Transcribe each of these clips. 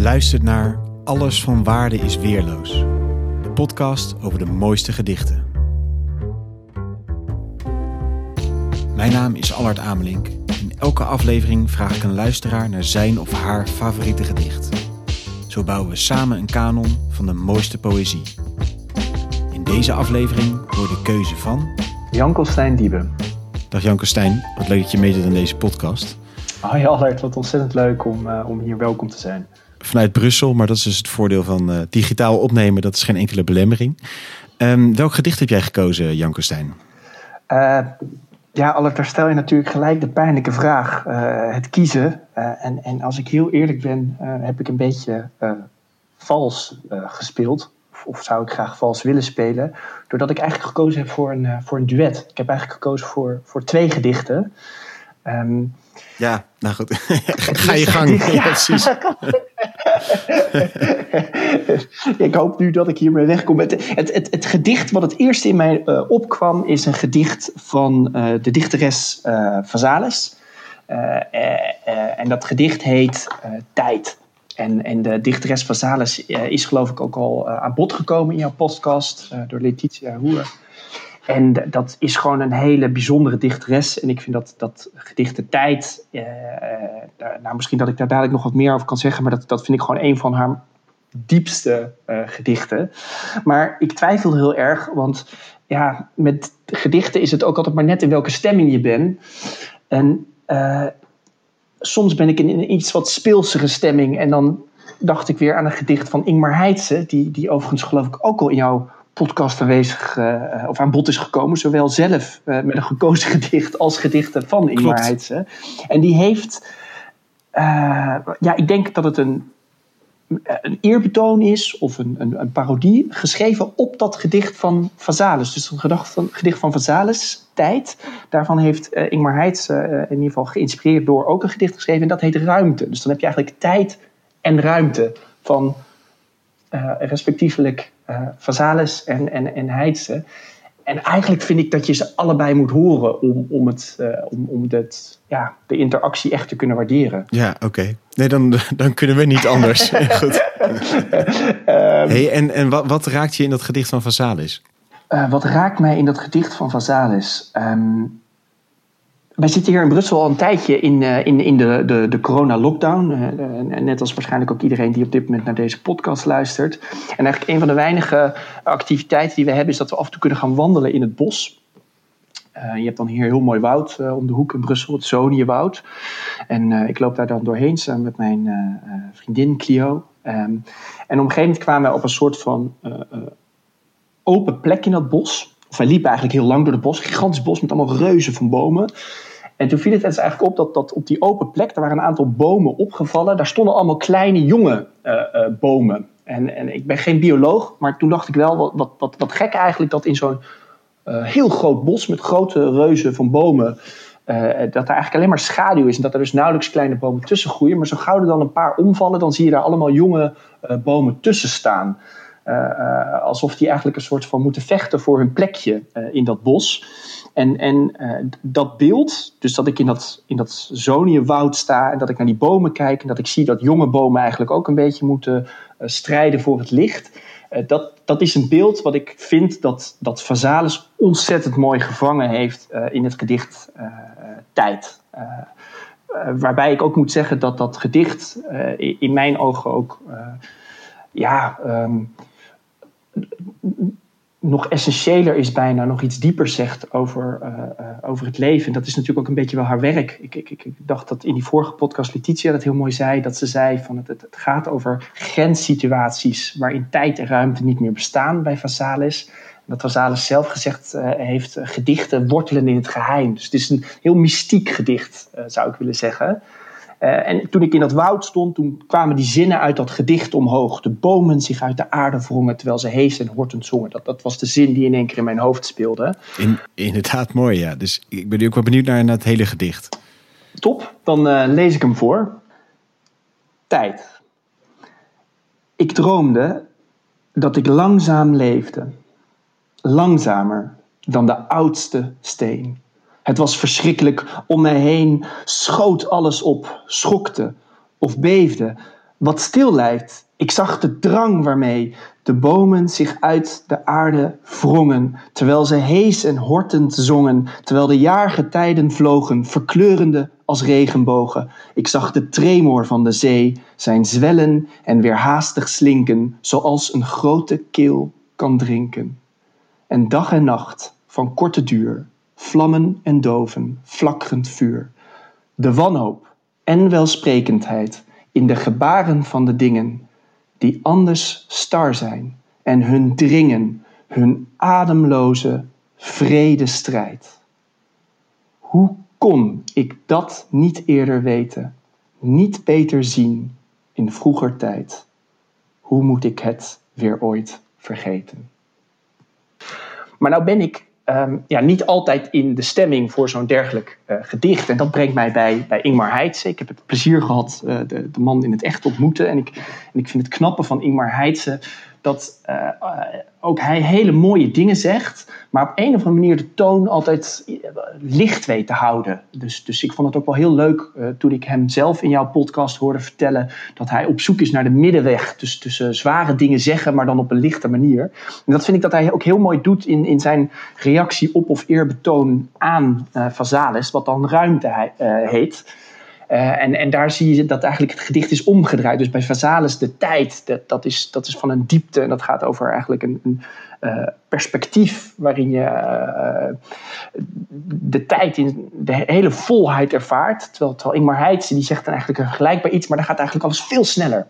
Je luistert naar Alles van Waarde is Weerloos. De podcast over de mooiste gedichten. Mijn naam is Allard Amelink. In elke aflevering vraag ik een luisteraar naar zijn of haar favoriete gedicht. Zo bouwen we samen een kanon van de mooiste poëzie. In deze aflevering hoor de keuze van... Jan Kostijn Diebe. Dag Jan Kostijn, wat leuk dat je meedoet aan deze podcast. Hoi Allard, wat ontzettend leuk om, uh, om hier welkom te zijn. Vanuit Brussel, maar dat is dus het voordeel van uh, digitaal opnemen. Dat is geen enkele belemmering. Um, welk gedicht heb jij gekozen, Jan Kostijn? Uh, ja, Allard, daar stel je natuurlijk gelijk de pijnlijke vraag. het kiezen. en, en als ik heel eerlijk ben, heb ik een beetje vals gespeeld. Of, of, zou ik graag vals willen spelen. Doordat ik eigenlijk gekozen heb voor een, voor een duet. Ik heb eigenlijk gekozen voor, voor twee gedichten. Um, ja, nou goed. Ga je gang. Ja, precies. ik hoop nu dat ik hiermee wegkom. Het, het, het, het gedicht wat het eerst in mij uh, opkwam is een gedicht van uh, de dichteres uh, Vazalis. en dat gedicht heet Tijd. En, en de dichteres Vazalis is geloof ik ook al aan bod gekomen in jouw podcast door Letitia Hoer. En dat is gewoon een hele bijzondere dichteres. En ik vind dat, dat gedichte tijd, eh, nou misschien dat ik daar dadelijk nog wat meer over kan zeggen, maar dat, dat vind ik gewoon een van haar diepste uh, gedichten. Maar ik twijfel heel erg, want ja, met gedichten is het ook altijd maar net in welke stemming je bent. En uh, soms ben ik in een iets wat speelsere stemming en dan dacht ik weer aan een gedicht van Ingmar Heitse, die, die overigens geloof ik ook al in jouw podcast aanwezig uh, of aan bod is gekomen. Zowel zelf uh, met een gekozen gedicht als gedichten van Ingmar. En die heeft, uh, ja, ik denk dat het een, een eerbetoon is of een, een, een, parodie geschreven op dat gedicht van Vazalis. Dus een gedicht van, gedicht van Vazalis, Tijd. Daarvan heeft Ingmar Heitse in ieder geval geïnspireerd door ook een gedicht geschreven. En dat heet Ruimte. Dus dan heb je eigenlijk tijd en ruimte van respectievelijk uh, Vazalis en, en, en Heidse. En eigenlijk vind ik dat je ze allebei moet horen om, om, het, uh, om, om het, ja, de interactie echt te kunnen waarderen. Ja, oké. Nee, dan, dan kunnen we niet anders. Goed. um, hey, en en wat, wat raakt je in dat gedicht van Vazalis? Uh, wat raakt mij in dat gedicht van Vazalis? Um, wij zitten hier in Brussel al een tijdje in, uh, in, in de, de, de corona-lockdown. Uh, net als waarschijnlijk ook iedereen die op dit moment naar deze podcast luistert. En eigenlijk een van de weinige activiteiten die we hebben... is dat we af en toe kunnen gaan wandelen in het bos. Je hebt dan hier heel mooi woud om de hoek in Brussel, het Zoniewoud. En ik loop daar dan doorheen samen met mijn vriendin Clio. Um, en op een gegeven moment kwamen we op een soort van open plek in dat bos... Of wij liepen eigenlijk heel lang door het bos, een gigantisch bos met allemaal reuzen van bomen. En toen viel het dus eigenlijk op dat, dat op die open plek, er waren een aantal bomen opgevallen. Daar stonden allemaal kleine jonge uh, uh, bomen. En, en ik ben geen bioloog, maar toen dacht ik wel, wat, wat, wat, gek eigenlijk dat in zo'n uh, heel groot bos met grote reuzen van bomen, dat er eigenlijk alleen maar schaduw is. En dat er dus nauwelijks kleine bomen tussen groeien. Maar zo gauw er dan een paar omvallen, dan zie je daar allemaal jonge bomen tussen staan. Uh, alsof die eigenlijk een soort van moeten vechten voor hun plekje uh, in dat bos. En, en dat beeld, dus dat ik in dat, in dat zoniewoud sta en dat ik naar die bomen kijk en dat ik zie dat jonge bomen eigenlijk ook een beetje moeten strijden voor het licht. dat, dat is een beeld wat ik vind dat, dat Vazalis ontzettend mooi gevangen heeft in het gedicht Tijd. waarbij ik ook moet zeggen dat dat gedicht in mijn ogen ook ja, um, nog essentiëler is bijna, nog iets dieper zegt over, uh, uh, over het leven. En dat is natuurlijk ook een beetje wel haar werk. Ik, ik, ik dacht dat in die vorige podcast Letitia dat heel mooi zei. Dat ze zei van het, het, gaat over grenssituaties waarin tijd en ruimte niet meer bestaan bij Vasalis. Dat Vasalis zelf gezegd uh, heeft, gedichten wortelen in het geheim. Dus het is een heel mystiek gedicht, zou ik willen zeggen. Uh, en toen ik in dat woud stond, toen kwamen die zinnen uit dat gedicht omhoog. De bomen zich uit de aarde wrongen terwijl ze hees en hortend zongen. Dat, dat was de zin die in één keer in mijn hoofd speelde. In, inderdaad mooi, ja. Dus ik ben nu ook wel benieuwd naar, naar het hele gedicht. Top, dan uh, lees ik hem voor. Tijd. Ik droomde dat ik langzaam leefde. Langzamer dan de oudste steen. Het was verschrikkelijk. Om mij heen schoot alles op, schokte of beefde. wat stil lijkt. Ik zag de drang waarmee de bomen zich uit de aarde wrongen, terwijl ze hees en hortend zongen, terwijl de jaargetijden vlogen, verkleurende als regenbogen. Ik zag de tremor van de zee, zijn zwellen en weer haastig slinken, zoals een grote keel kan drinken. En dag en nacht, van korte duur, vlammen en doven, flakkerend vuur. De wanhoop en welsprekendheid in de gebaren van de dingen, die anders star zijn en hun dringen, hun ademloze vredestrijd. Hoe kon ik dat niet eerder weten, niet beter zien in vroeger tijd? Hoe moet ik het weer ooit vergeten? Maar nou ben ik Ehm, ja, niet altijd in de stemming voor zo'n dergelijk uh, gedicht. En dat brengt mij bij, bij Ingmar Heitse. Ik heb het plezier gehad uh, de, de, man in het echt te ontmoeten. En ik, en ik vind het knappe van Ingmar Heitse dat uh, ook hij hele mooie dingen zegt, maar op een of andere manier de toon altijd licht weet te houden. Dus, dus ik vond het ook wel heel leuk uh, toen ik hem zelf in jouw podcast hoorde vertellen dat hij op zoek is naar de middenweg. Dus tussen zware dingen zeggen, maar dan op een lichte manier. En dat vind ik dat hij ook heel mooi doet in, in zijn reactie op of eerbetoon aan uh, Vazalis, wat dan ruimte heet. Uh, en, en daar zie je dat eigenlijk het gedicht is omgedraaid. Dus bij Vazalis de tijd, dat, is, dat is van een diepte en dat gaat over eigenlijk een, een uh, perspectief waarin je uh, de tijd in de hele volheid ervaart. Terwijl, terwijl Ingmar Heitse die zegt dan eigenlijk een vergelijkbaar iets, maar dan gaat eigenlijk alles veel sneller.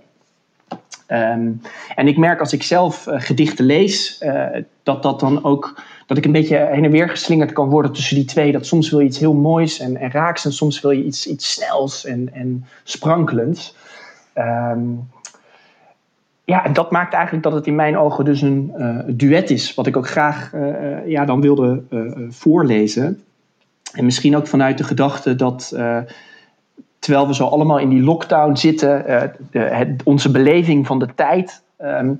Um, en ik merk als ik zelf gedichten lees, dat dat dan ook dat ik een beetje heen en weer geslingerd kan worden tussen die twee. Dat soms wil je iets heel moois en, en raaks en soms wil je iets, iets snels en, en sprankelends. Um, ja, en dat maakt eigenlijk dat het in mijn ogen dus een uh, duet is, wat ik ook graag uh, ja, dan wilde voorlezen. En misschien ook vanuit de gedachte dat terwijl we zo allemaal in die lockdown zitten, de, onze beleving van de tijd um,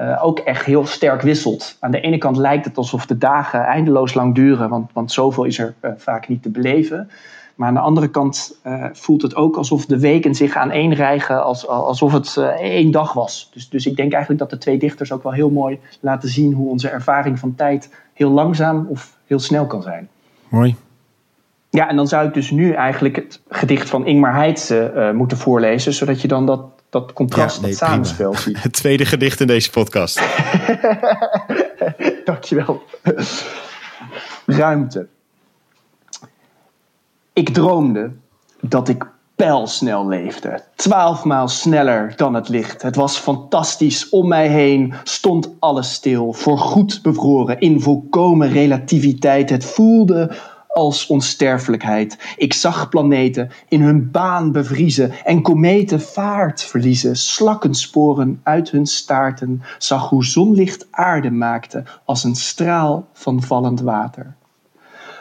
uh, ook echt heel sterk wisselt. Aan de ene kant lijkt het alsof de dagen eindeloos lang duren, want, want zoveel is er uh, vaak niet te beleven. Maar aan de andere kant uh, voelt het ook alsof de weken zich aaneenrijgen, als, alsof het één dag was. Dus, dus ik denk eigenlijk dat de twee dichters ook wel heel mooi laten zien hoe onze ervaring van tijd heel langzaam of heel snel kan zijn. Mooi. Ja, en dan zou ik dus nu eigenlijk het gedicht van Ingmar Heitse moeten voorlezen, zodat je dan dat dat contrast, ja, nee, dat samenspeelt. ziet. Het tweede gedicht in deze podcast. Dankjewel. Ruimte. Ik droomde dat ik pijlsnel leefde. Twaalfmaal sneller dan het licht. Het was fantastisch. Om mij heen stond alles stil. Voorgoed bevroren. In volkomen relativiteit. Het voelde als onsterfelijkheid. Ik zag planeten in hun baan bevriezen en kometen vaart verliezen, slakkensporen uit hun staarten, zag hoe zonlicht aarde maakte als een straal van vallend water.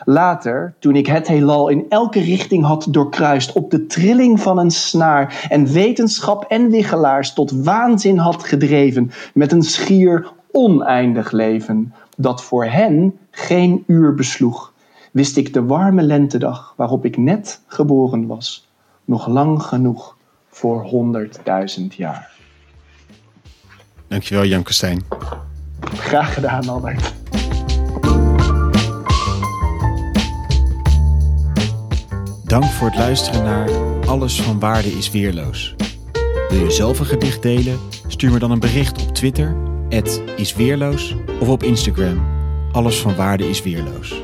Later, toen ik het heelal in elke richting had doorkruist, op de trilling van een snaar en wetenschap en wiggelaars tot waanzin had gedreven met een schier oneindig leven, dat voor hen geen uur besloeg, wist ik de warme lentedag waarop ik net geboren was, nog lang genoeg voor honderdduizend jaar. Dankjewel, Jan Kostijn. Graag gedaan, Albert. Dank voor het luisteren naar Alles van Waarde is Weerloos. Wil je zelf een gedicht delen? Stuur me dan een bericht op Twitter, isweerloos, of op Instagram, Alles van Waarde is Weerloos.